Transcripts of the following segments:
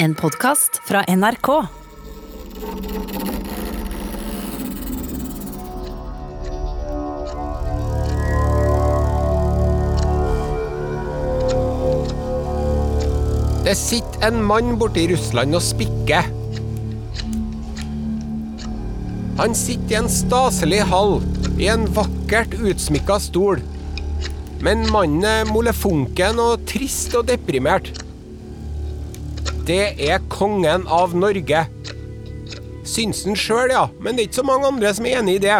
En podkast fra NRK. Det sitter en mann borte i Russland og spikker. Han sitter i en staselig hall, i en vakkert utsmykka stol. Men mannen er molefonken og trist og deprimert. Det er kongen av Norge. Syns han sjøl, ja, men det er ikke så mange andre som er enig i det.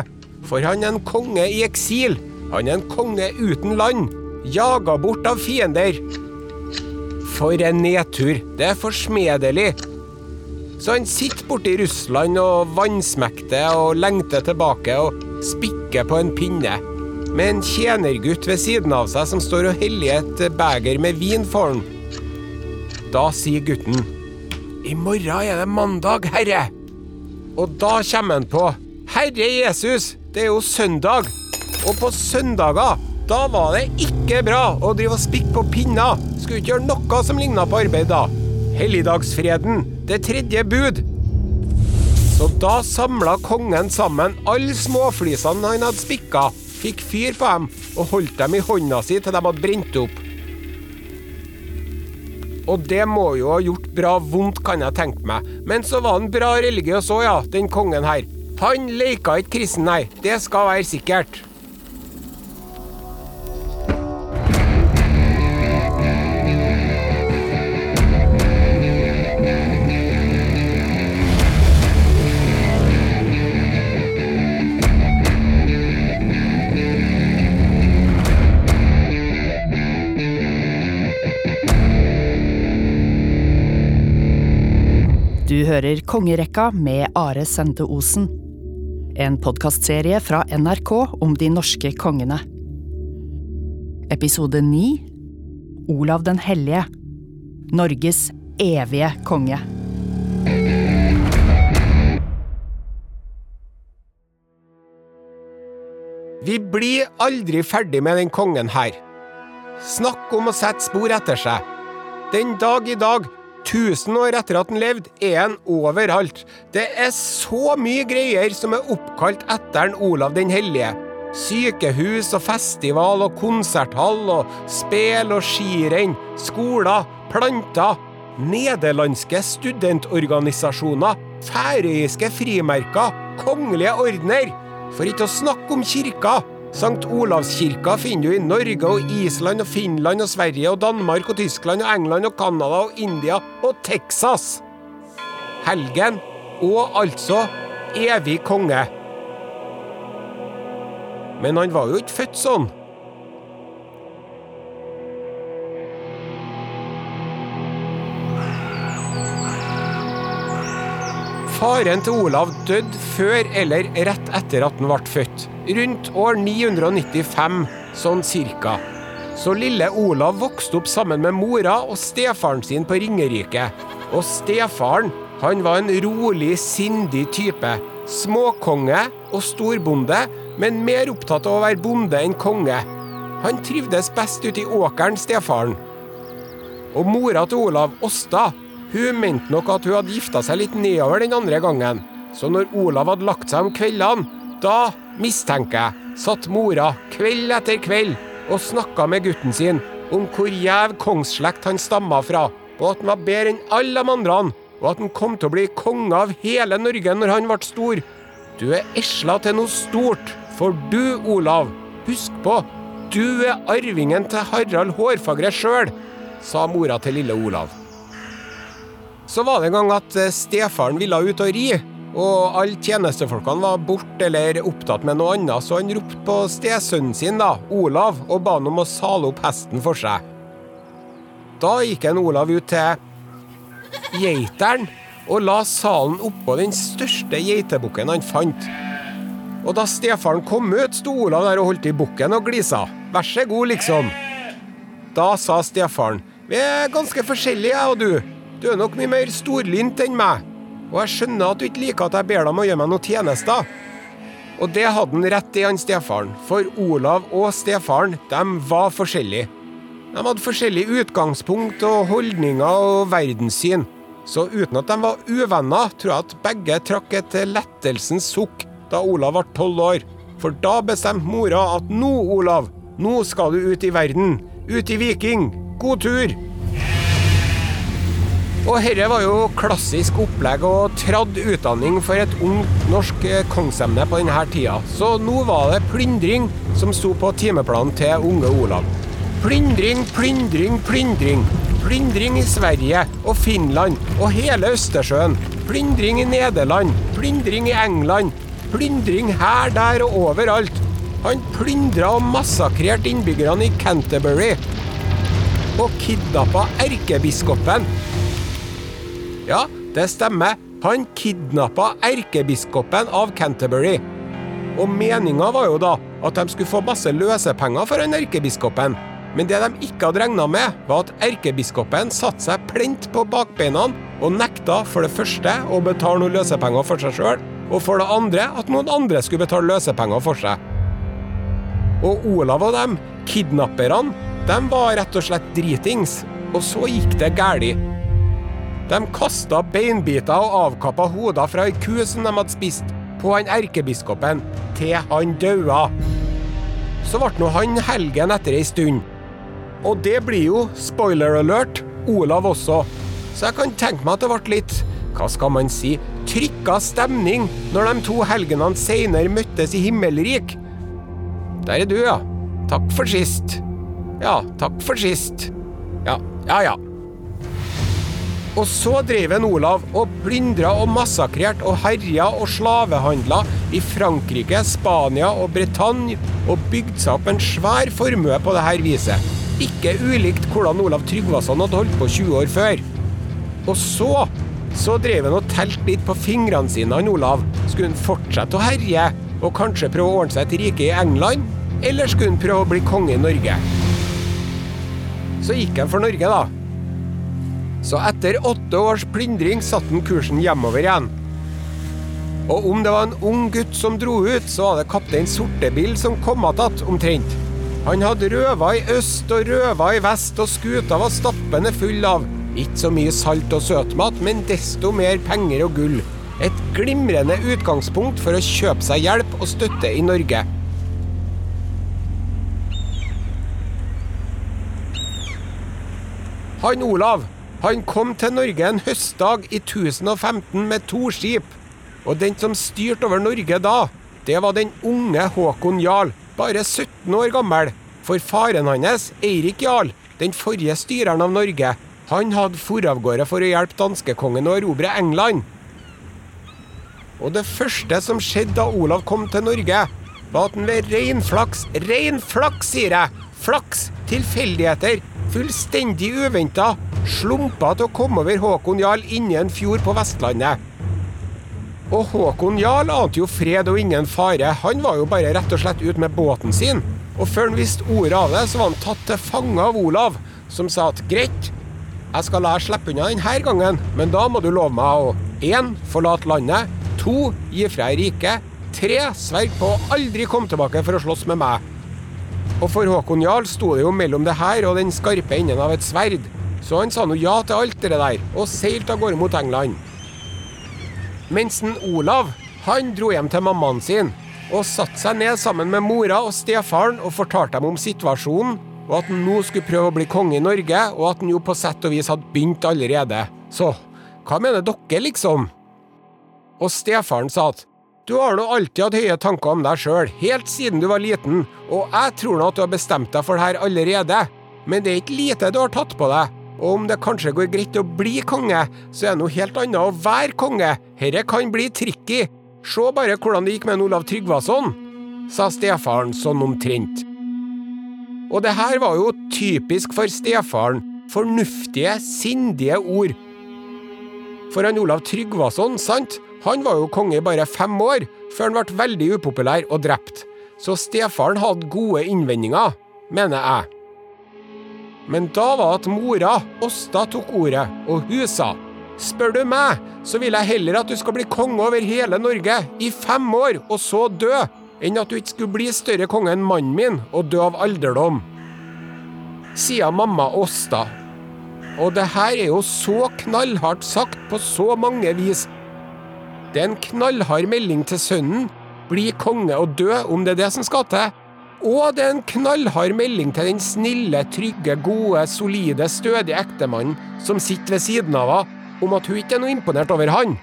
For han er en konge i eksil. Han er en konge uten land. Jaga bort av fiender. For en nedtur. Det er forsmedelig. Så han sitter borte i Russland og vannsmekter og lengter tilbake og spikker på en pinne. Med en tjenergutt ved siden av seg som står og heller et beger med vin for han. Da sier gutten I morgen er det mandag, herre. Og da kommer han på Herre Jesus, det er jo søndag. Og på søndager, da var det ikke bra å drive og spikke på pinner. Skulle ikke gjøre noe som ligna på arbeid da. Helligdagsfreden, det tredje bud. Så da samla kongen sammen alle småflisene han hadde spikka, fikk fyr på dem og holdt dem i hånda si til de hadde brent opp. Og det må jo ha gjort bra vondt, kan jeg tenke meg. Men så var han bra religiøs òg, ja, den kongen her. Han leika ikke kristen, nei. Det skal være sikkert. Hører Kongerekka med Are Sende Osen. En podkastserie fra NRK om de norske kongene. Episode 9 Olav den hellige. Norges evige konge. Vi blir aldri ferdig med den kongen her. Snakk om å sette spor etter seg. Den dag i dag, tusen år etter at han levde, er han overalt. Det er så mye greier som er oppkalt etter en Olav den hellige. Sykehus og festival og konserthall og spel og skirenn, skoler, planter, nederlandske studentorganisasjoner, færøyske frimerker, kongelige ordener. For ikke å snakke om kirka. Sankt Olavskirka finner du i Norge og Island og Finland og Sverige og Danmark og Tyskland og England og Canada og India og Texas. Helgen og altså evig konge. Men han var jo ikke født sånn. Faren til Olav døde før eller rett etter at han ble født, rundt år 995, sånn cirka. Så lille Olav vokste opp sammen med mora og stefaren sin på Ringerike. Og stefaren, han var en rolig, sindig type. Småkonge og storbonde, men mer opptatt av å være bonde enn konge. Han trivdes best ute i åkeren, stefaren. Og mora til Olav, Åsta, hun mente nok at hun hadde gifta seg litt nedover den andre gangen. Så når Olav hadde lagt seg om kveldene, da, mistenker jeg, satt mora kveld etter kveld og snakka med gutten sin om hvor gjev kongsslekt han stamma fra, og at han var bedre enn alle de andre, og at han kom til å bli konge av hele Norge når han ble stor. Du er esla til noe stort, for du, Olav, husk på, du er arvingen til Harald Hårfagre sjøl, sa mora til lille Olav. Så var det en gang at eh, stefaren ville ut og ri, og alle tjenestefolkene var borte eller opptatt med noe annet, så han ropte på stesønnen sin, da, Olav, og ba han om å sale opp hesten for seg. Da gikk en Olav ut til geiteren og la salen oppå den største geitebukken han fant. Og da stefaren kom ut, sto Olav der og holdt i bukken og glisa. Vær så god, liksom. Da sa stefaren, vi er ganske forskjellige, jeg og du. Du er nok mye mer storlynt enn meg, og jeg skjønner at du ikke liker at jeg ber deg om å gjøre meg noen tjenester. Og det hadde han rett i, han stefaren, for Olav og stefaren, de var forskjellige. De hadde forskjellig utgangspunkt og holdninger og verdenssyn. Så uten at de var uvenner, tror jeg at begge trakk et lettelsens sukk da Olav ble tolv år. For da bestemte mora at nå, Olav, nå skal du ut i verden. Ut i Viking. God tur! Og herre var jo klassisk opplegg og tradd utdanning for et ungt norsk kongsemne på denne tida. Så nå var det plyndring som sto på timeplanen til unge Olav. Plyndring, plyndring, plyndring. Plyndring i Sverige og Finland og hele Østersjøen. Plyndring i Nederland. Plyndring i England. Plyndring her, der og overalt. Han plyndra og massakrerte innbyggerne i Canterbury. Og kidnappa erkebiskopen. Ja, det stemmer. Han kidnappa erkebiskopen av Canterbury. Og meninga var jo da at de skulle få masse løsepenger for han erkebiskopen. Men det de ikke hadde regna med, var at erkebiskopen satte seg plent på bakbeina og nekta for det første å betale noen løsepenger for seg sjøl, og for det andre at noen andre skulle betale løsepenger for seg. Og Olav og dem, kidnapperne, de var rett og slett dritings. Og så gikk det galt. De kasta beinbiter og avkappa hoder fra ei ku som de hadde spist, på han erkebiskopen, til han daua. Så ble nå han helgen etter ei stund. Og det blir jo, spoiler alert, Olav også. Så jeg kan tenke meg at det ble litt, hva skal man si, trykka stemning når de to helgenene seinere møttes i himmelrik. Der er du, ja. Takk for sist. Ja, takk for sist. Ja, ja ja. Og så drev en Olav og plyndra og massakrerte og herja og slavehandla i Frankrike, Spania og Bretagne, og bygde seg opp en svær formue på dette viset. Ikke ulikt hvordan Olav Tryggvason hadde holdt på 20 år før. Og så så drev han og telte litt på fingrene sine, han Olav. Skulle han fortsette å herje og kanskje prøve å ordne seg et rike i England? Eller skulle han prøve å bli konge i Norge? Så gikk han for Norge, da. Så etter åtte års plyndring satte han kursen hjemover igjen. Og om det var en ung gutt som dro ut, så var det kaptein Sortebil som kom att omtrent. Han hadde røva i øst og røva i vest, og skuta var stappende full av ikke så mye salt og søtmat, men desto mer penger og gull. Et glimrende utgangspunkt for å kjøpe seg hjelp og støtte i Norge. Han Olav han kom til Norge en høstdag i 1015 med to skip. Og den som styrte over Norge da, det var den unge Håkon Jarl, bare 17 år gammel. For faren hans, Eirik Jarl, den forrige styreren av Norge, han hadde for av gårde for å hjelpe danskekongen å erobre England. Og det første som skjedde da Olav kom til Norge, var at han ved rein flaks, rein flaks, sier jeg, flaks, tilfeldigheter, fullstendig uventa, slumpa til å komme over Håkon Jarl inni en fjord på Vestlandet. Og Håkon Jarl ante jo fred og ingen fare, han var jo bare rett og slett ut med båten sin. Og før han visste ordet av det, så var han tatt til fange av Olav, som sa at greit, jeg skal la deg slippe unna denne gangen, men da må du love meg å 1. Forlate landet. 2. Gi fra deg riket. 3. Sverg på å aldri komme tilbake for å slåss med meg. Og for Håkon Jarl sto det jo mellom det her og den skarpe enden av et sverd. Så han sa nå ja til alt det der, og seilte av gårde mot England. Mens Olav, han dro hjem til mammaen sin, og satte seg ned sammen med mora og stefaren og fortalte dem om situasjonen, og at han nå skulle prøve å bli konge i Norge, og at han jo på sett og vis hadde begynt allerede. Så hva mener dere, liksom? Og stefaren sa at du har nå alltid hatt høye tanker om deg sjøl, helt siden du var liten, og jeg tror nå at du har bestemt deg for det her allerede, men det er ikke lite du har tatt på deg. Og om det kanskje går greit å bli konge, så er det noe helt annet å være konge. Herre kan bli tricky. Se bare hvordan det gikk med Olav Tryggvason, sa stefaren sånn omtrent. Og det her var jo typisk for stefaren. Fornuftige, sindige ord. For han Olav Tryggvason, sant, han var jo konge i bare fem år, før han ble veldig upopulær og drept. Så stefaren hadde gode innvendinger, mener jeg. Men da var at mora, Åsta, tok ordet, og hun sa Spør du meg, så vil jeg heller at du skal bli konge over hele Norge i fem år, og så dø, enn at du ikke skulle bli større konge enn mannen min og dø av alderdom. Sier mamma Åsta. Og det her er jo så knallhardt sagt på så mange vis. Det er en knallhard melding til sønnen. Bli konge og dø, om det er det som skal til. Og det er en knallhard melding til den snille, trygge, gode, solide, stødige ektemannen som sitter ved siden av henne, om at hun ikke er noe imponert over han.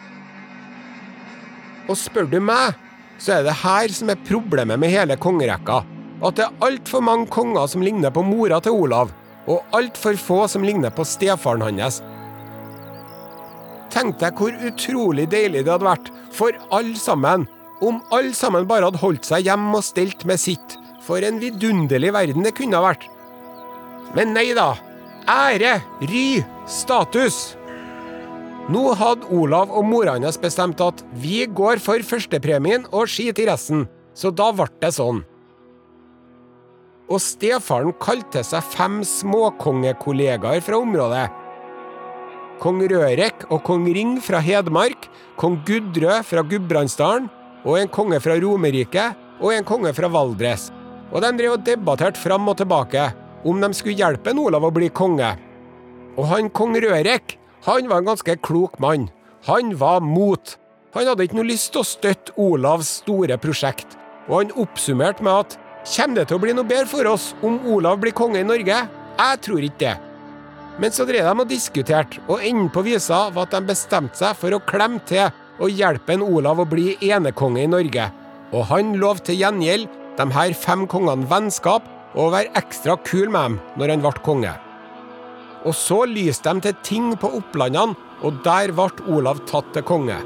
Og spør du meg, så er det her som er problemet med hele kongerekka. At det er altfor mange konger som ligner på mora til Olav, og altfor få som ligner på stefaren hans. Tenk deg hvor utrolig deilig det hadde vært for alle sammen om alle sammen bare hadde holdt seg hjemme og stelt med sitt. For en vidunderlig verden det kunne ha vært. Men nei da. Ære, ry, status. Nå hadde Olav og mora hans bestemt at vi går for førstepremien og skit i resten, så da ble det sånn. Og stefaren kalte seg fem småkongekollegaer fra området. Kong Rørek og kong Ring fra Hedmark, kong Gudrød fra Gudbrandsdalen, og en konge fra Romerike og en konge fra Valdres. Og de drev og debatterte fram og tilbake om de skulle hjelpe en Olav å bli konge. Og han kong Rørek, han var en ganske klok mann. Han var mot. Han hadde ikke noe lyst til å støtte Olavs store prosjekt, og han oppsummerte med at Kommer det til å bli noe bedre for oss om Olav blir konge i Norge? Jeg tror ikke det. Men så drev de og diskuterte, og enden på visa var at de bestemte seg for å klemme til og hjelpe en Olav å bli enekonge i Norge. Og han lovte til gjengjeld de her fem kongene vennskap og være ekstra kul med dem når han ble konge. Og så lyste de til ting på Opplandene, og der ble Olav tatt til konge.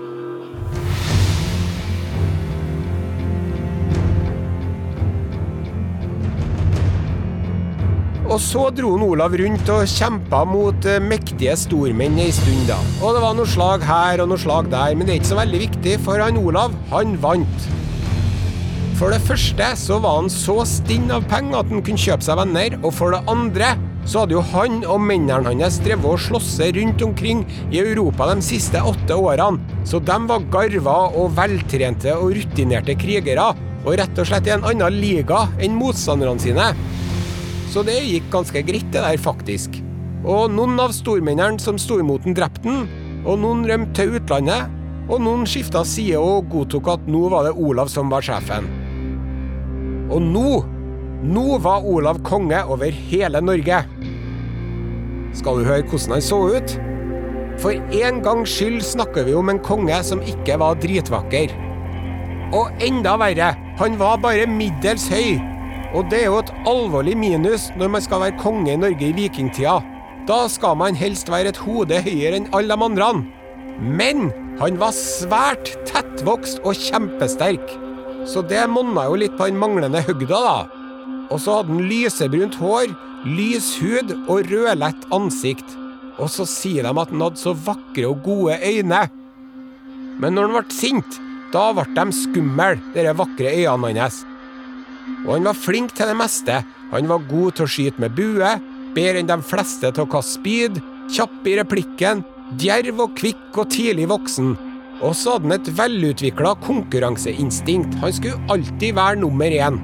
Og så dro han Olav rundt og kjempa mot eh, mektige stormenn ei stund, da. Og det var noe slag her og noe slag der, men det er ikke så veldig viktig, for han Olav, han vant. For det første så var han så stinn av penger at han kunne kjøpe seg venner, og for det andre så hadde jo han og mennene hans drevet og slåss rundt omkring i Europa de siste åtte årene, så de var garva og veltrente og rutinerte krigere, og rett og slett i en annen liga enn motstanderne sine. Så det gikk ganske greit, det der, faktisk. Og noen av stormennene som sto imot den, drepte den, og noen rømte til utlandet, og noen skifta side og godtok at nå var det Olav som var sjefen. Og nå, nå var Olav konge over hele Norge. Skal du høre hvordan han så ut? For en gangs skyld snakker vi om en konge som ikke var dritvakker. Og enda verre, han var bare middels høy, og det er jo et alvorlig minus når man skal være konge i Norge i vikingtida. Da skal man helst være et hode høyere enn alle de andre. Men han var svært tettvokst og kjempesterk. Så det monna jo litt på den manglende høgda, da. Og så hadde han lysebrunt hår, lys hud og rødlett ansikt. Og så sier de at han hadde så vakre og gode øyne. Men når han ble sint, da ble de skumle, de vakre øynene hans. Og han var flink til det meste. Han var god til å skyte med bue, bedre enn de fleste til å kaste spyd, kjapp i replikken, djerv og kvikk og tidlig voksen. Og så hadde han et velutvikla konkurranseinstinkt. Han skulle alltid være nummer én.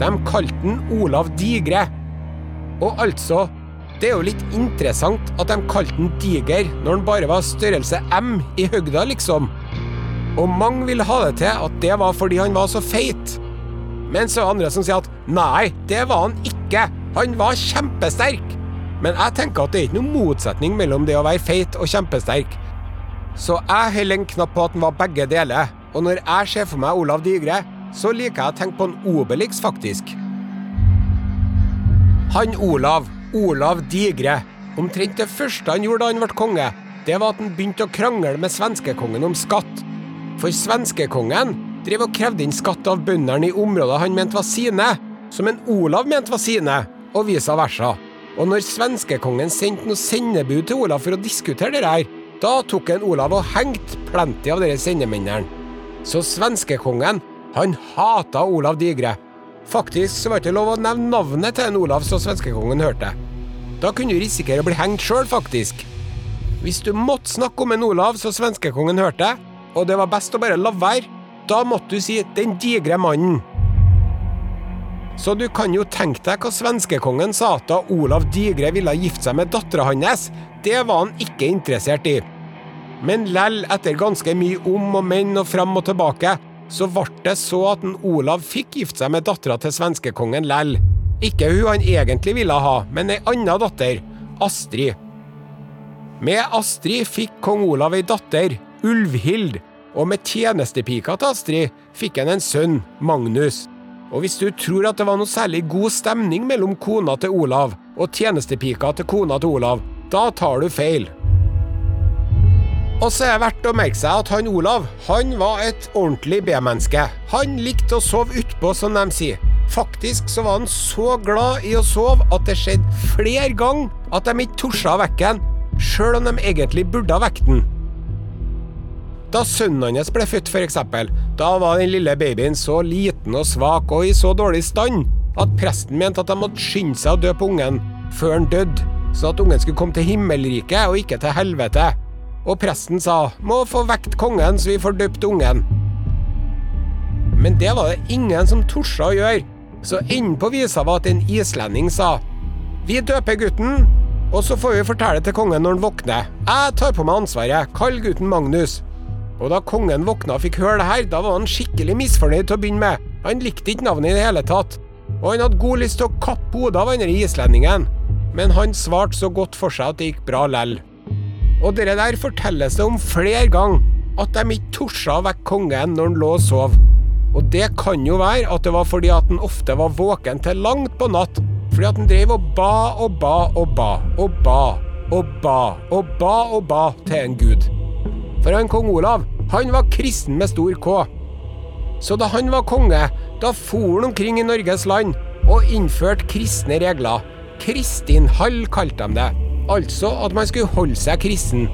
De kalte han Olav Digre. Og altså, det er jo litt interessant at de kalte han Diger når han bare var størrelse M i høgda, liksom. Og mange vil ha det til at det var fordi han var så feit. Men så er det andre som sier at nei, det var han ikke. Han var kjempesterk. Men jeg tenker at det er ikke noen motsetning mellom det å være feit og kjempesterk. Så jeg holder en knapp på at den var begge deler. Og når jeg ser for meg Olav Digre, så liker jeg å tenke på en Obelix, faktisk. Han Olav, Olav Digre, omtrent det første han gjorde da han ble konge, det var at han begynte å krangle med svenskekongen om skatt. For svenskekongen drev og krevde inn skatt av bøndene i områder han mente var sine, som en Olav mente var sine, og vice versa. Og når svenskekongen sendte noe sendebud til Olav for å diskutere det her, da tok en Olav og hengte plenty av dere sendemennene. Så svenskekongen, han hata Olav Digre. Faktisk så var det ikke lov å nevne navnet til en Olav så svenskekongen hørte. Da kunne du risikere å bli hengt sjøl, faktisk. Hvis du måtte snakke om en Olav så svenskekongen hørte, og det var best å bare la være. Da måtte du si 'den digre mannen'. Så du kan jo tenke deg hva svenskekongen sa da Olav Digre ville gifte seg med dattera hans. Det var han ikke interessert i. Men lell, etter ganske mye om og men og fram og tilbake, så ble det så at en Olav fikk gifte seg med dattera til svenskekongen lell. Ikke hun han egentlig ville ha, men ei anna datter, Astrid. Med Astrid fikk kong Olav ei datter, Ulvhild, og med tjenestepika til Astrid fikk han en sønn, Magnus. Og hvis du tror at det var noe særlig god stemning mellom kona til Olav og tjenestepika til kona til Olav, da tar du feil. Og så er det verdt å merke seg at han Olav, han var et ordentlig B-menneske. Han likte å sove utpå, som de sier. Faktisk så var han så glad i å sove at det skjedde flere ganger at de ikke torde å vekke ham, sjøl om de egentlig burde ha vekket ham. Da sønnen hans ble født, f.eks., da var den lille babyen så liten og svak og i så dårlig stand at presten mente at de måtte skynde seg å dø på ungen før han døde, så at ungen skulle komme til himmelriket og ikke til helvete. Og presten sa må få vekt kongen så vi får døpt ungen. Men det var det ingen som torde å gjøre, så enden på visa var at en islending sa vi døper gutten, og så får vi fortelle til kongen når han våkner. Jeg tar på meg ansvaret, kall gutten Magnus. Og da kongen våkna og fikk høre det her, da var han skikkelig misfornøyd til å begynne med. Han likte ikke navnet i det hele tatt. Og han hadde god lyst til å kappe hodet av andre islendingen. Men han svarte så godt for seg at det gikk bra lell. Og det der fortelles det om flere ganger, at de ikke torde å vekke kongen når han lå og sov. Og det kan jo være at det var fordi at han ofte var våken til langt på natt. Fordi at han drev og ba og ba og ba og ba og ba og ba og ba til en gud. For han kong Olav, han var kristen med stor K. Så da han var konge, da for han omkring i Norges land og innførte kristne regler. Kristinhall kalte de det. Altså at man skulle holde seg kristen.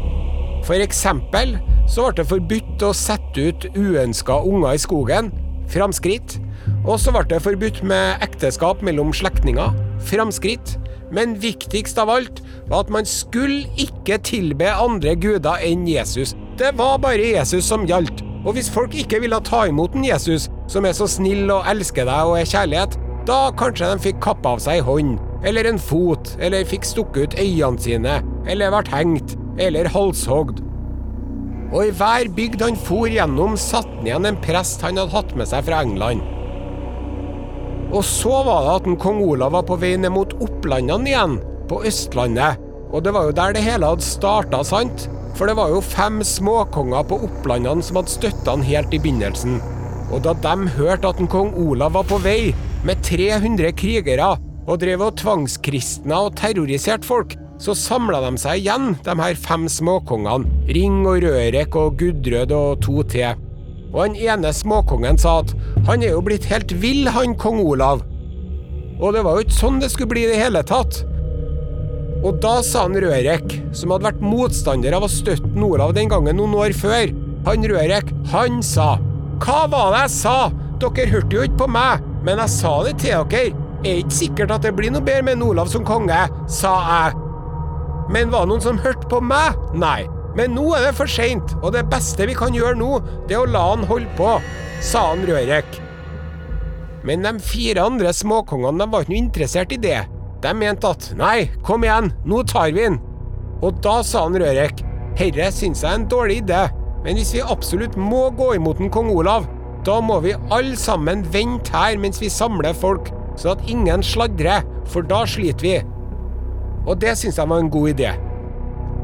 For eksempel så ble det forbudt å sette ut uønska unger i skogen. Framskritt. Og så ble det forbudt med ekteskap mellom slektninger. Framskritt. Men viktigst av alt var at man skulle ikke tilbe andre guder enn Jesus. Det var bare Jesus som gjaldt. Og hvis folk ikke ville ta imot en Jesus, som er så snill og elsker deg og er kjærlighet, da kanskje de fikk kappa av seg hånd, eller en fot, eller fikk stukket ut øynene sine, eller vært hengt, eller halshogd. Og i hver bygd han for gjennom, satte han igjen en prest han hadde hatt med seg fra England. Og så var det at en kong Olav var på vei ned mot Opplandene igjen, på Østlandet. Og det var jo der det hele hadde starta, sant? For det var jo fem småkonger på Opplandene som hadde støtta han helt i begynnelsen. Og da de hørte at en kong Olav var på vei med 300 krigere og drev og tvangskristna og terroriserte folk, så samla de seg igjen, de her fem småkongene. Ring og Rørek og Gudrød og to til. Og han ene småkongen sa at han er jo blitt helt vill, han kong Olav. Og det var jo ikke sånn det skulle bli i det hele tatt. Og da sa han Rørek, som hadde vært motstander av å støtte Olav den gangen noen år før, han Rørek, han sa Hva var det jeg sa? Dere hørte jo ikke på meg, men jeg sa det til dere. Er ikke sikkert at det blir noe bedre med Olav som konge, sa jeg. Men var det noen som hørte på meg? Nei. Men nå er det for seint, og det beste vi kan gjøre nå, det er å la han holde på, sa han Rørek. Men de fire andre småkongene var ikke noe interessert i det. De mente at nei, kom igjen, nå tar vi den. Og da sa han Rørek herre syns jeg er en dårlig idé, men hvis vi absolutt må gå imot en kong Olav, da må vi alle sammen vente her mens vi samler folk, så at ingen sladrer, for da sliter vi. Og det syns jeg var en god idé.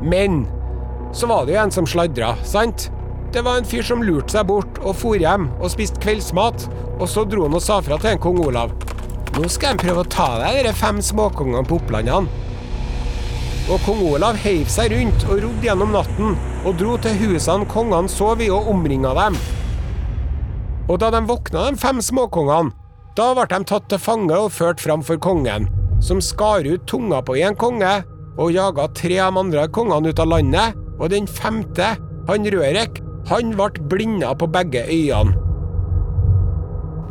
Men så var det jo en som sladra, sant? Det var en fyr som lurte seg bort og for hjem og spiste kveldsmat, og så dro han og sa fra til en kong Olav. Nå skal jeg prøve å ta deg de fem småkongene på Opplandene. Og kong Olav heiv seg rundt og rodde gjennom natten, og dro til husene kongene sov i, og omringa dem. Og da de våkna, de fem småkongene, da ble de tatt til fange og ført fram for kongen, som skar ut tunga på en konge og jaga tre av de andre kongene ut av landet, og den femte, han Rørek, han ble blinda på begge øyene.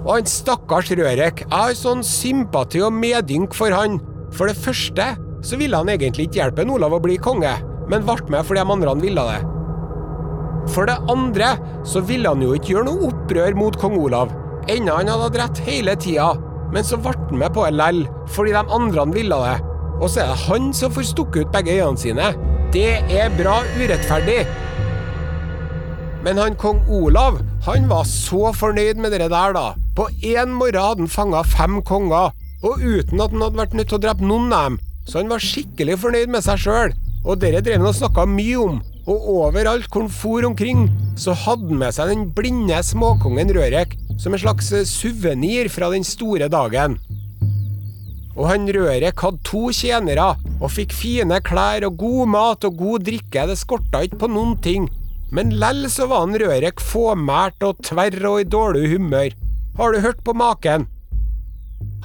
Og han stakkars Rørek, jeg har sånn sympati og medynk for han. For det første så ville han egentlig ikke hjelpe Olav å bli konge, men ble med fordi de andre ville det. For det andre så ville han jo ikke gjøre noe opprør mot kong Olav, enda han hadde hatt rett hele tida. men så ble han med på det lell, fordi de andre ville det. Og så er det han som får stukket ut begge øynene sine. Det er bra urettferdig. Men han kong Olav han var så fornøyd med det der, da. På én morgen hadde han fanga fem konger, og uten at han hadde vært nødt til å drepe noen av dem. Så han var skikkelig fornøyd med seg sjøl. Og dere drev han og snakka mye om. Og overalt hvor han for omkring, så hadde han med seg den blinde småkongen Rørek som en slags suvenir fra den store dagen. Og han Rørek hadde to tjenere, og fikk fine klær og god mat og god drikke, det skorta ikke på noen ting. Men lell så var han Rørek fåmælt og tverr og i dårlig humør. Har du hørt på maken?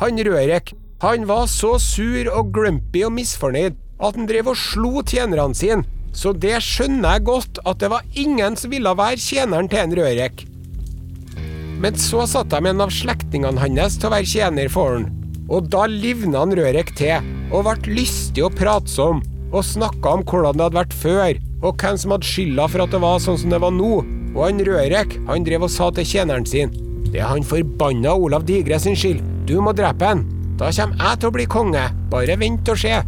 Han Rørek, han var så sur og grumpy og misfornøyd at han drev og slo tjenerne sine, så det skjønner jeg godt at det var ingen som ville være tjeneren til en Rørek. Men så satte de en av slektningene hans til å være tjener for han. Og da livna han Rørek til, og ble lystig og pratsom, og snakka om hvordan det hadde vært før, og hvem som hadde skylda for at det var sånn som det var nå. Og han Rørek, han drev og sa til tjeneren sin, det er han forbanna Olav Digre sin skyld, du må drepe han. Da kommer jeg til å bli konge, bare vent og se.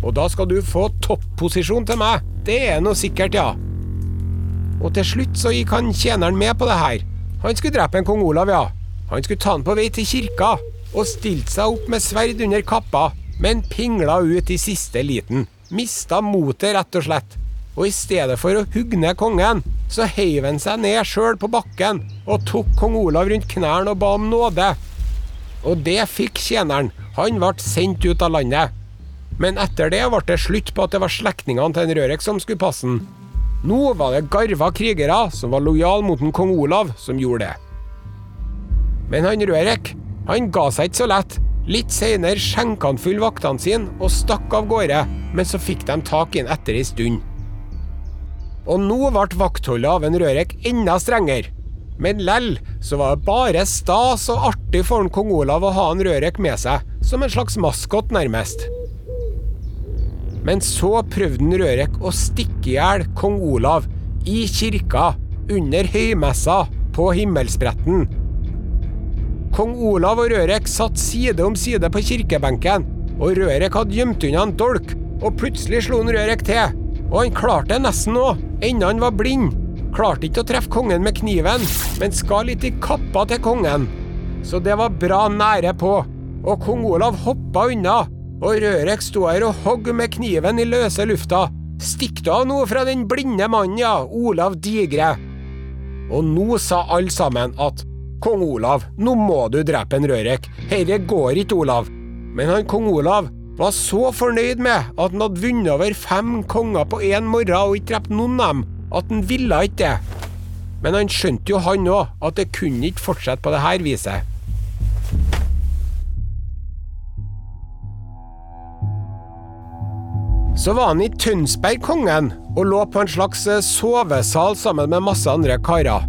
Og da skal du få topposisjon til meg, det er noe sikkert, ja. Og til slutt så gikk han tjeneren med på det her. Han skulle drepe en kong Olav, ja. Han skulle ta han på vei til kirka, og stilte seg opp med sverd under kappa, men pingla ut i siste liten. Mista motet, rett og slett. Og i stedet for å hugge ned kongen, så heiv han seg ned sjøl på bakken og tok kong Olav rundt knærne og ba om nåde. Og det fikk tjeneren. Han ble sendt ut av landet. Men etter det ble det slutt på at det var slektningene til en Rørek som skulle passe den. Nå var det garva krigere som var lojale mot en kong Olav, som gjorde det. Men han Rørek han ga seg ikke så lett. Litt seinere skjenka han full vaktene sine og stakk av gårde, men så fikk de tak i han etter ei stund. Og nå ble vaktholdet av en Rørek enda strengere. Men lell så var det bare stas og artig for en kong Olav å ha en Rørek med seg, som en slags maskot, nærmest. Men så prøvde Rørek å stikke i hjel kong Olav i kirka under høymessa på himmelspretten. Kong Olav og Rørek satt side om side på kirkebenken, og Rørek hadde gjemt unna en dolk, og plutselig slo han Rørek til. Og han klarte det nesten òg, enda han var blind. Klarte ikke å treffe kongen med kniven, men skal litt i kappa til kongen. Så det var bra nære på, og kong Olav hoppa unna, og Rørek sto her og hogg med kniven i løse lufta. Stikk av noe fra den blinde mannen, ja, Olav Digre? Og nå sa alle sammen at Kong Olav, nå må du drepe en Rørek. Herre går ikke, Olav. Men han kong Olav var så fornøyd med at han hadde vunnet over fem konger på én morgen og ikke drept noen av dem, at han ville ikke det. Men han skjønte jo han òg, at det kunne ikke fortsette på det her viset. Så var han i Tønsberg, kongen, og lå på en slags sovesal sammen med masse andre karer.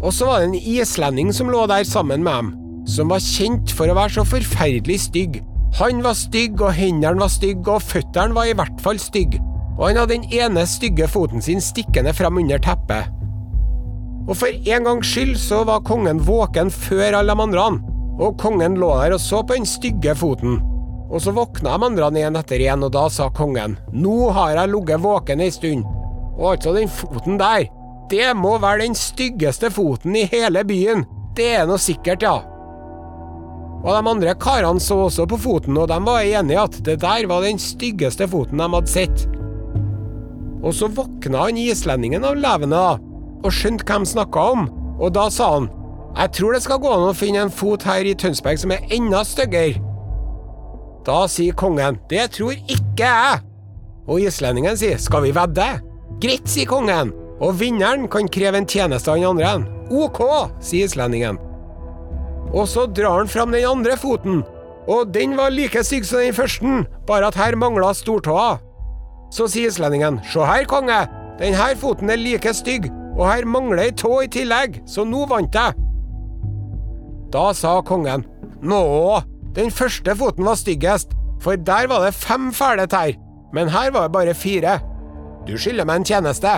Og så var det en islending som lå der sammen med dem, som var kjent for å være så forferdelig stygg. Han var stygg, og hendene var stygge, og føttene var i hvert fall stygge. Og han hadde den ene stygge foten sin stikkende fram under teppet. Og for en gangs skyld så var kongen våken før alle de andre, og kongen lå der og så på den stygge foten. Og så våkna de andre igjen etter igjen, og da sa kongen, nå har jeg ligget våken ei stund. Og altså, den foten der, det må være den styggeste foten i hele byen. Det er noe sikkert, ja. Og de andre karene så også på foten, og de var enige at det der var den styggeste foten de hadde sett. Og så våkna han islendingen av levende, da, og skjønte hvem de snakka om, og da sa han, jeg tror det skal gå an å finne en fot her i Tønsberg som er enda styggere. Da sier kongen, det tror ikke jeg. Og islendingen sier, skal vi vedde? Greit, sier kongen, og vinneren kan kreve en tjeneste av den andre. Ok, sier islendingen. Og så drar han fram den andre foten, og den var like stygg som den første, bare at her mangla stortåa. Så sier islendingen, se her, konge, denne foten er like stygg, og her mangler ei tå i tillegg, så nå vant jeg. Da sa kongen, nå, den første foten var styggest, for der var det fem fæle tær, men her var det bare fire. Du skylder meg en tjeneste.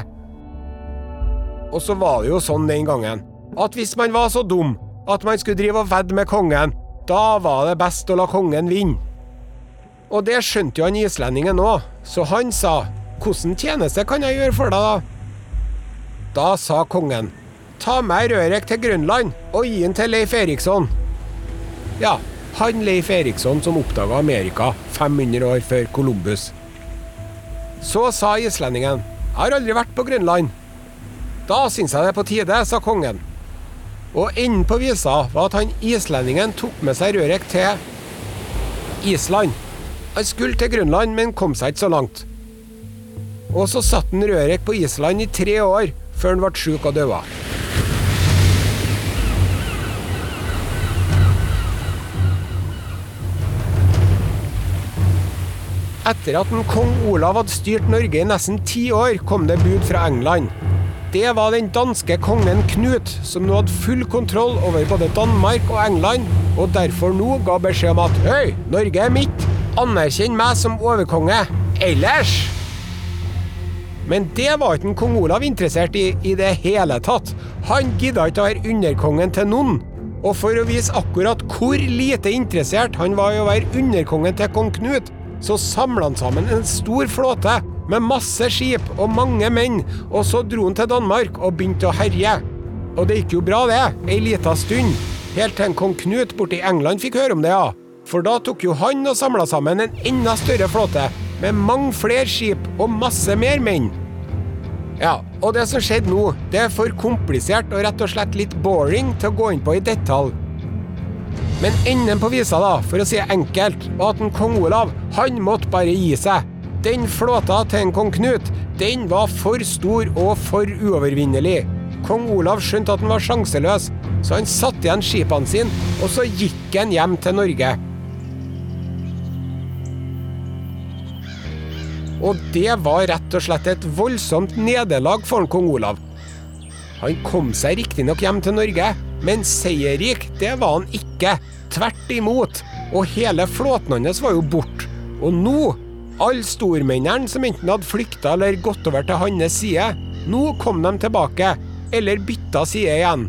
Og så var det jo sånn den gangen, at hvis man var så dum at man skulle drive og vedde med kongen, Da var det best å la kongen vinne. Og det skjønte jo han islendingen òg, så han sa hvordan tjeneste kan jeg gjøre for deg, da? Da sa kongen ta med Rørek til Grønland og gi den til Leif Eriksson. Ja, han Leif Eriksson som oppdaga Amerika 500 år før Columbus. Så sa islendingen jeg har aldri vært på Grønland. Da syns jeg det er på tide, sa kongen. Og enden på visa var at han islendingen tok med seg Rørek til Island. Han skulle til Grønland, men kom seg ikke så langt. Og så satt han Rørek på Island i tre år, før han ble sjuk og døde. Etter at kong Olav hadde styrt Norge i nesten ti år, kom det bud fra England. Det var den danske kongen Knut, som nå hadde full kontroll over både Danmark og England, og derfor nå ga beskjed om at Hei, Norge er mitt! Anerkjenn meg som overkonge! Ellers Men det var ikke kong Olav interessert i i det hele tatt. Han gidda ikke å være underkongen til noen. Og for å vise akkurat hvor lite interessert han var i å være underkongen til kong Knut, så samla han sammen en stor flåte med masse skip og mange menn, og så dro han til Danmark og begynte å herje. Og det gikk jo bra, det, ei lita stund, helt til en kong Knut borti England fikk høre om det, ja. For da tok jo han og samla sammen en enda større flåte, med mange flere skip og masse mer menn. Ja, og det som skjedde nå, det er for komplisert og rett og slett litt boring til å gå inn på i detalj. Men enden på visa, da, for å si det enkelt, var at en kong Olav, han måtte bare gi seg. Den flåta til en kong Knut, den var for stor og for uovervinnelig. Kong Olav skjønte at han var sjanseløs, så han satte igjen skipene sine, og så gikk han hjem til Norge. Og det var rett og slett et voldsomt nederlag for kong Olav. Han kom seg riktignok hjem til Norge, men seierrik, det var han ikke. Tvert imot. Og hele flåten hans var jo borte. Og nå, alle stormennene som enten hadde flykta eller gått over til hans side, nå kom de tilbake, eller bytta side igjen.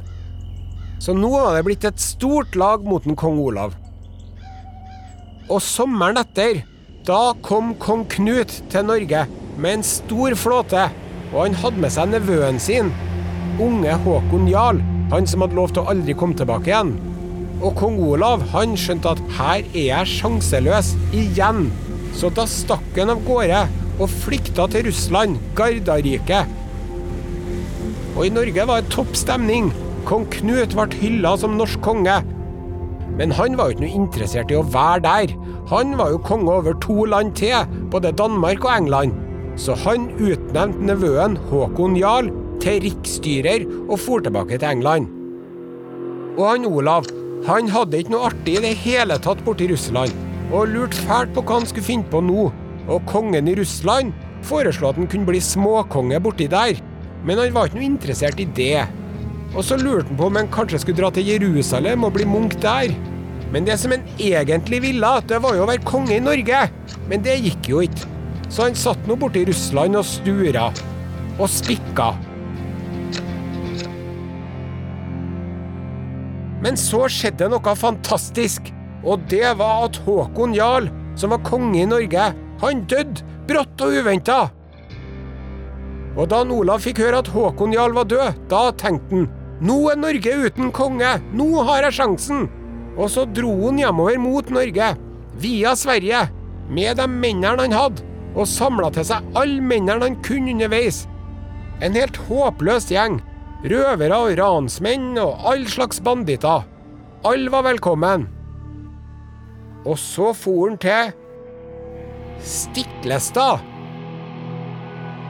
Så nå var det blitt et stort lag mot en kong Olav. Og sommeren etter, da kom kong Knut til Norge med en stor flåte, og han hadde med seg nevøen sin, unge Håkon Jarl, han som hadde lov til å aldri komme tilbake igjen. Og kong Olav han skjønte at her er jeg sjanseløs igjen, så da stakk han av gårde og flykta til Russland, Gardariket. Og i Norge var det topp stemning. Kong Knut ble hylla som norsk konge. Men han var jo ikke noe interessert i å være der. Han var jo konge over to land til, både Danmark og England. Så han utnevnte nevøen Håkon Jarl til riksstyrer og for tilbake til England. Og han Olav, han hadde ikke noe artig i det hele tatt borti Russland, og lurte fælt på hva han skulle finne på nå. Og kongen i Russland foreslo at han kunne bli småkonge borti der, men han var ikke noe interessert i det. Og så lurte han på om han kanskje skulle dra til Jerusalem og bli munk der. Men det som han egentlig ville, det var jo å være konge i Norge. Men det gikk jo ikke. Så han satt nå borte i Russland og stura. Og spikka. Men så skjedde noe fantastisk. Og det var at Håkon Jarl, som var konge i Norge, han døde brått og uventa. Og da Olav fikk høre at Håkon Jarl var død, da tenkte han nå er Norge uten konge, nå har jeg sjansen. Og så dro han hjemover mot Norge, via Sverige, med de mennene han hadde, og samla til seg alle mennene han kunne underveis. En helt håpløs gjeng. Røvere og ransmenn og all slags banditter. Alle var velkommen. Og så for han til Stiklestad.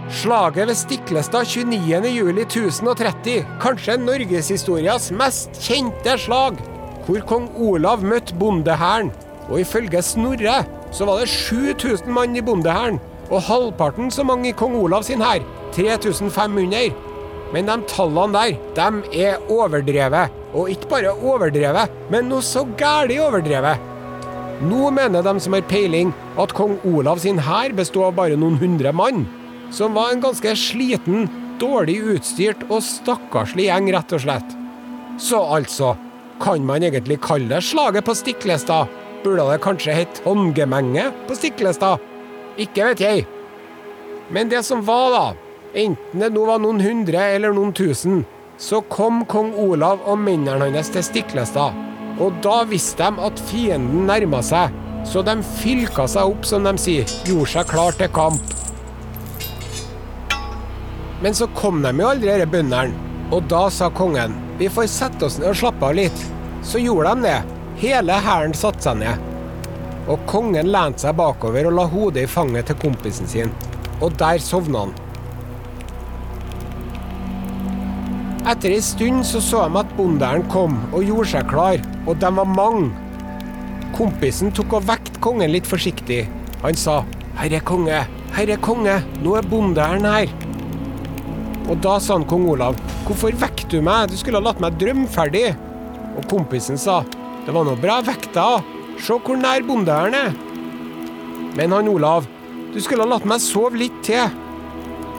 Slaget ved Stiklestad 29.07.1030, kanskje norgeshistorias mest kjente slag, hvor kong Olav møtte bondehæren. Og ifølge Snorre så var det 7000 mann i bondehæren, og halvparten så mange i kong Olav sin hær, 3500. Men de tallene der, de er overdrevet. Og ikke bare overdrevet, men noe så gæli overdrevet. Nå mener de som har peiling, at kong Olav sin hær bestod av bare noen hundre mann som var en ganske sliten, dårlig utstyrt og stakkarslig gjeng, rett og slett. Så altså, Kan man egentlig kalle det slaget på Stiklestad? Burde det kanskje hett håndgemenge på Stiklestad? Ikke vet jeg. Men det som var, da, enten det nå var noen hundre eller noen tusen, så kom kong Olav og mennene hans til Stiklestad. Og da visste de at fienden nærma seg, så de fylka seg opp, som de sier, gjorde seg klar til kamp. Men så kom de jo aldri, disse bøndene. Og da sa kongen vi får sette oss ned og slappe av litt. Så gjorde de det. Hele hæren satte seg ned. Og kongen lente seg bakover og la hodet i fanget til kompisen sin. Og der sovna han. Etter ei stund så så de at bonderen kom og gjorde seg klar, og de var mange. Kompisen tok og vekte kongen litt forsiktig. Han sa, 'Herre konge, herre konge, nå er bonderen her.' Og da sa han kong Olav, 'Hvorfor vekket du meg? Du skulle ha latt meg drømme ferdig.' Og kompisen sa, 'Det var nå bra vekta. Se hvor nær bonderen er.' Men han Olav, 'Du skulle ha latt meg sove litt til.'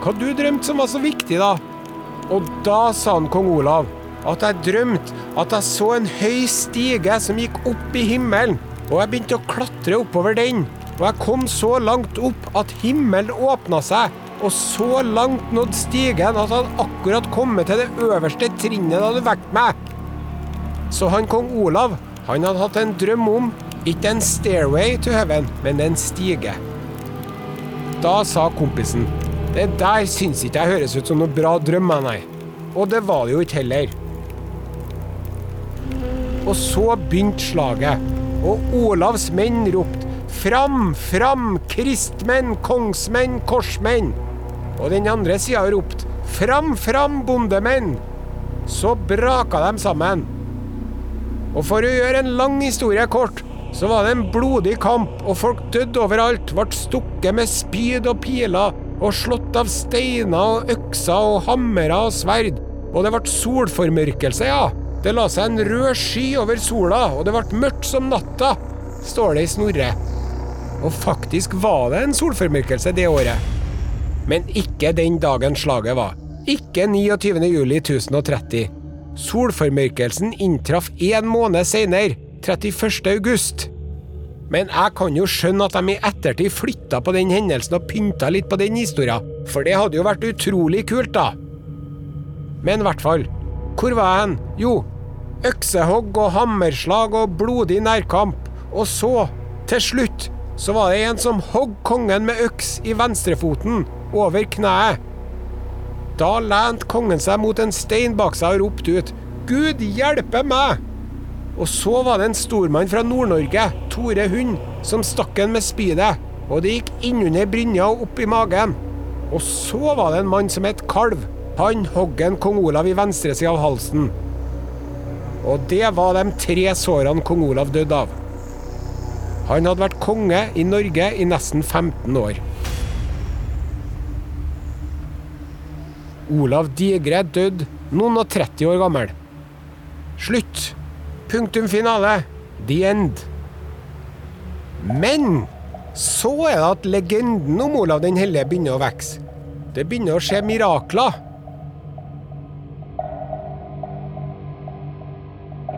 Hva du drømte som var så viktig, da? Og da sa han kong Olav at jeg drømte at jeg så en høy stige som gikk opp i himmelen, og jeg begynte å klatre oppover den. Og jeg kom så langt opp at himmelen åpna seg, og så langt nådde stigen at han akkurat kommet til det øverste trinnet da du vekket meg. Så han kong Olav, han hadde hatt en drøm om ikke en stairway to heaven, men en stige. Da sa kompisen det der syns ikke jeg høres ut som noe bra drøm, nei. Og det var det jo ikke heller. Og så begynte slaget, og Olavs menn ropte Fram, fram, kristmenn, kongsmenn, korsmenn! Og den andre sida ropte Fram, fram, bondemenn! Så braka de sammen. Og for å gjøre en lang historie kort, så var det en blodig kamp, og folk døde overalt, ble stukket med spyd og piler, og slått av steiner og økser og hammere og sverd. Og det ble solformørkelse, ja. Det la seg en rød sky over sola, og det ble mørkt som natta, står det i Snorre. Og faktisk var det en solformørkelse det året. Men ikke den dagen slaget var. Ikke 29. juli 1030. Solformørkelsen inntraff én måned senere, 31. Men jeg kan jo skjønne at de i ettertid flytta på den hendelsen og pynta litt på den historien, for det hadde jo vært utrolig kult, da. Men i hvert fall, hvor var jeg hen? Jo, øksehogg og hammerslag og blodig nærkamp. Og så, til slutt, så var det en som hogg kongen med øks i venstrefoten, over kneet. Da lente kongen seg mot en stein bak seg og ropte ut Gud hjelpe meg! Og så var det en stormann fra Nord-Norge, Tore Hund, som stakk en med spydet, og det gikk innunder brynja og opp i magen. Og så var det en mann som het Kalv. Han hogg en kong Olav i venstresida av halsen. Og det var de tre sårene kong Olav døde av. Han hadde vært konge i Norge i nesten 15 år. Olav Digre døde noen og 30 år gammel. Slutt. Punktum finale. The end. Men så er det at legenden om Olav den hellige begynner å vokse. Det begynner å skje mirakler.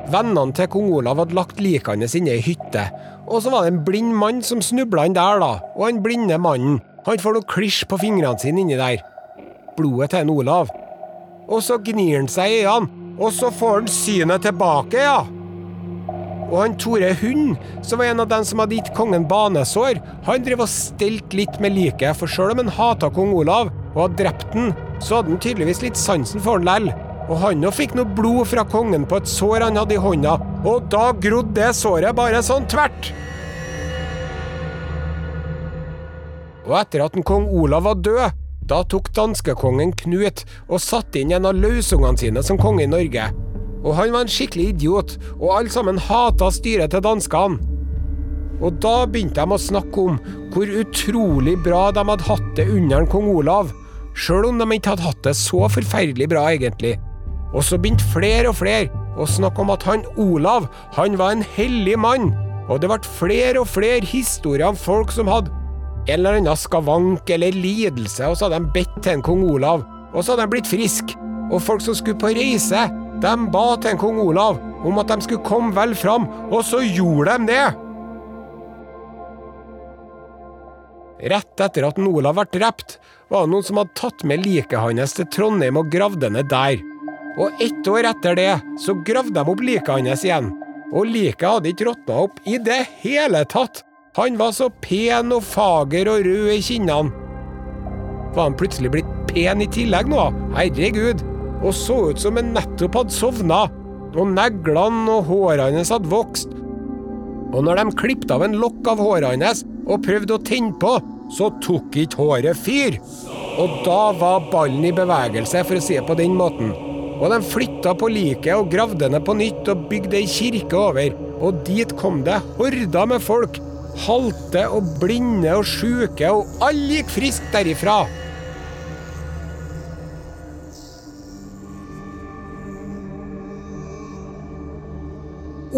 Vennene til kong Olav hadde lagt likene sine i hytte. Og så var det en blind mann som snubla inn der, da. Og han blinde mannen, han får noe klisj på fingrene sine inni der. Blodet til en Olav. Og så gnir han seg i øynene, og så får han synet tilbake, ja. Og han Tore Hund, som var en av dem som hadde gitt kongen banesår, han drev og stelte litt med liket, for sjøl om han hata kong Olav og hadde drept han, så hadde han tydeligvis litt sansen for han lell. Og han òg fikk noe blod fra kongen på et sår han hadde i hånda, og da grodde det såret bare sånn tvert. Og etter at en kong Olav var død, da tok danskekongen Knut og satte inn en av løsungene sine som konge i Norge. Og han var en skikkelig idiot, og alle sammen hata styret til danskene. Og da begynte de å snakke om hvor utrolig bra de hadde hatt det under kong Olav, sjøl om de ikke hadde hatt det så forferdelig bra, egentlig. Og så begynte flere og flere å snakke om at han Olav, han var en hellig mann. Og det ble flere og flere historier om folk som hadde en eller annen skavank eller lidelse, og så hadde de bedt til en kong Olav, og så hadde de blitt friske. Og folk som skulle på reise, de ba til en kong Olav, om at de skulle komme vel fram, og så gjorde de det! Rett etter at Olav ble drept, var det noen som hadde tatt med liket hans til Trondheim og gravd det ned der. Og ett år etter det så gravde de opp liket hans igjen. Og liket hadde ikke råtna opp i det hele tatt. Han var så pen og fager og rød i kinnene. Var han plutselig blitt pen i tillegg nå? Herregud! Og så ut som han nettopp hadde sovna. Og neglene og håret hans hadde vokst. Og når de klippet av en lokk av håret hans og prøvde å tenne på, så tok ikke håret fyr. Og da var ballen i bevegelse, for å si det på den måten. Og de flytta på liket og gravde ned på nytt og bygde ei kirke over. Og dit kom det horder med folk. Halte og blinde og sjuke, og alle gikk friskt derifra.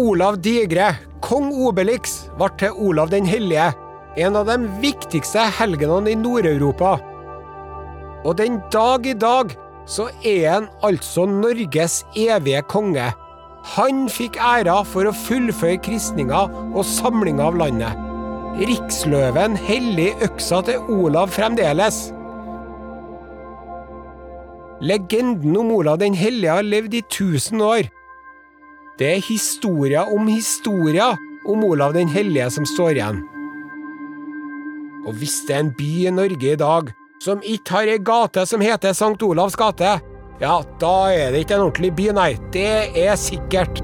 Olav Digre, kong Obelix, ble til Olav den hellige, en av de viktigste helgenene i Nord-Europa. Og den dag i dag så er han altså Norges evige konge. Han fikk æra for å fullføre kristninga og samlinga av landet. Riksløven hellig øksa til Olav fremdeles. Legenden om Olav den hellige har levd i tusen år. Det er historia om historia om Olav den hellige som står igjen. Og hvis det er en by i Norge i dag som ikke har ei gate som heter Sankt Olavs gate, ja, da er det ikke en ordentlig by, nei. Det er sikkert.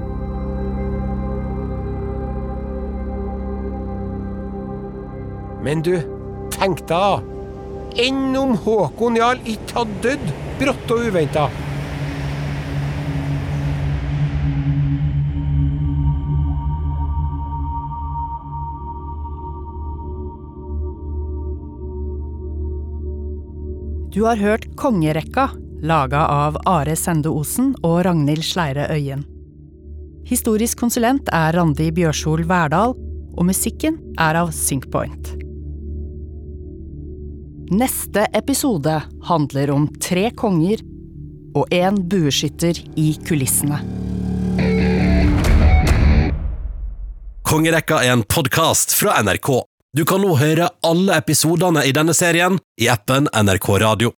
Men du, tenk deg da. Enn om Håkon Jarl ikke hadde dødd brått og uventa? Du har hørt Kongerekka, laga av Are Sende Osen og Ragnhild Sleire Øyen. Historisk konsulent er Randi Bjørsol Verdal, og musikken er av Syncpoint. Neste episode handler om tre konger og en bueskytter i kulissene. Kongerekka er en podkast fra NRK. Du kan nå høre alle episodene i denne serien i appen NRK Radio.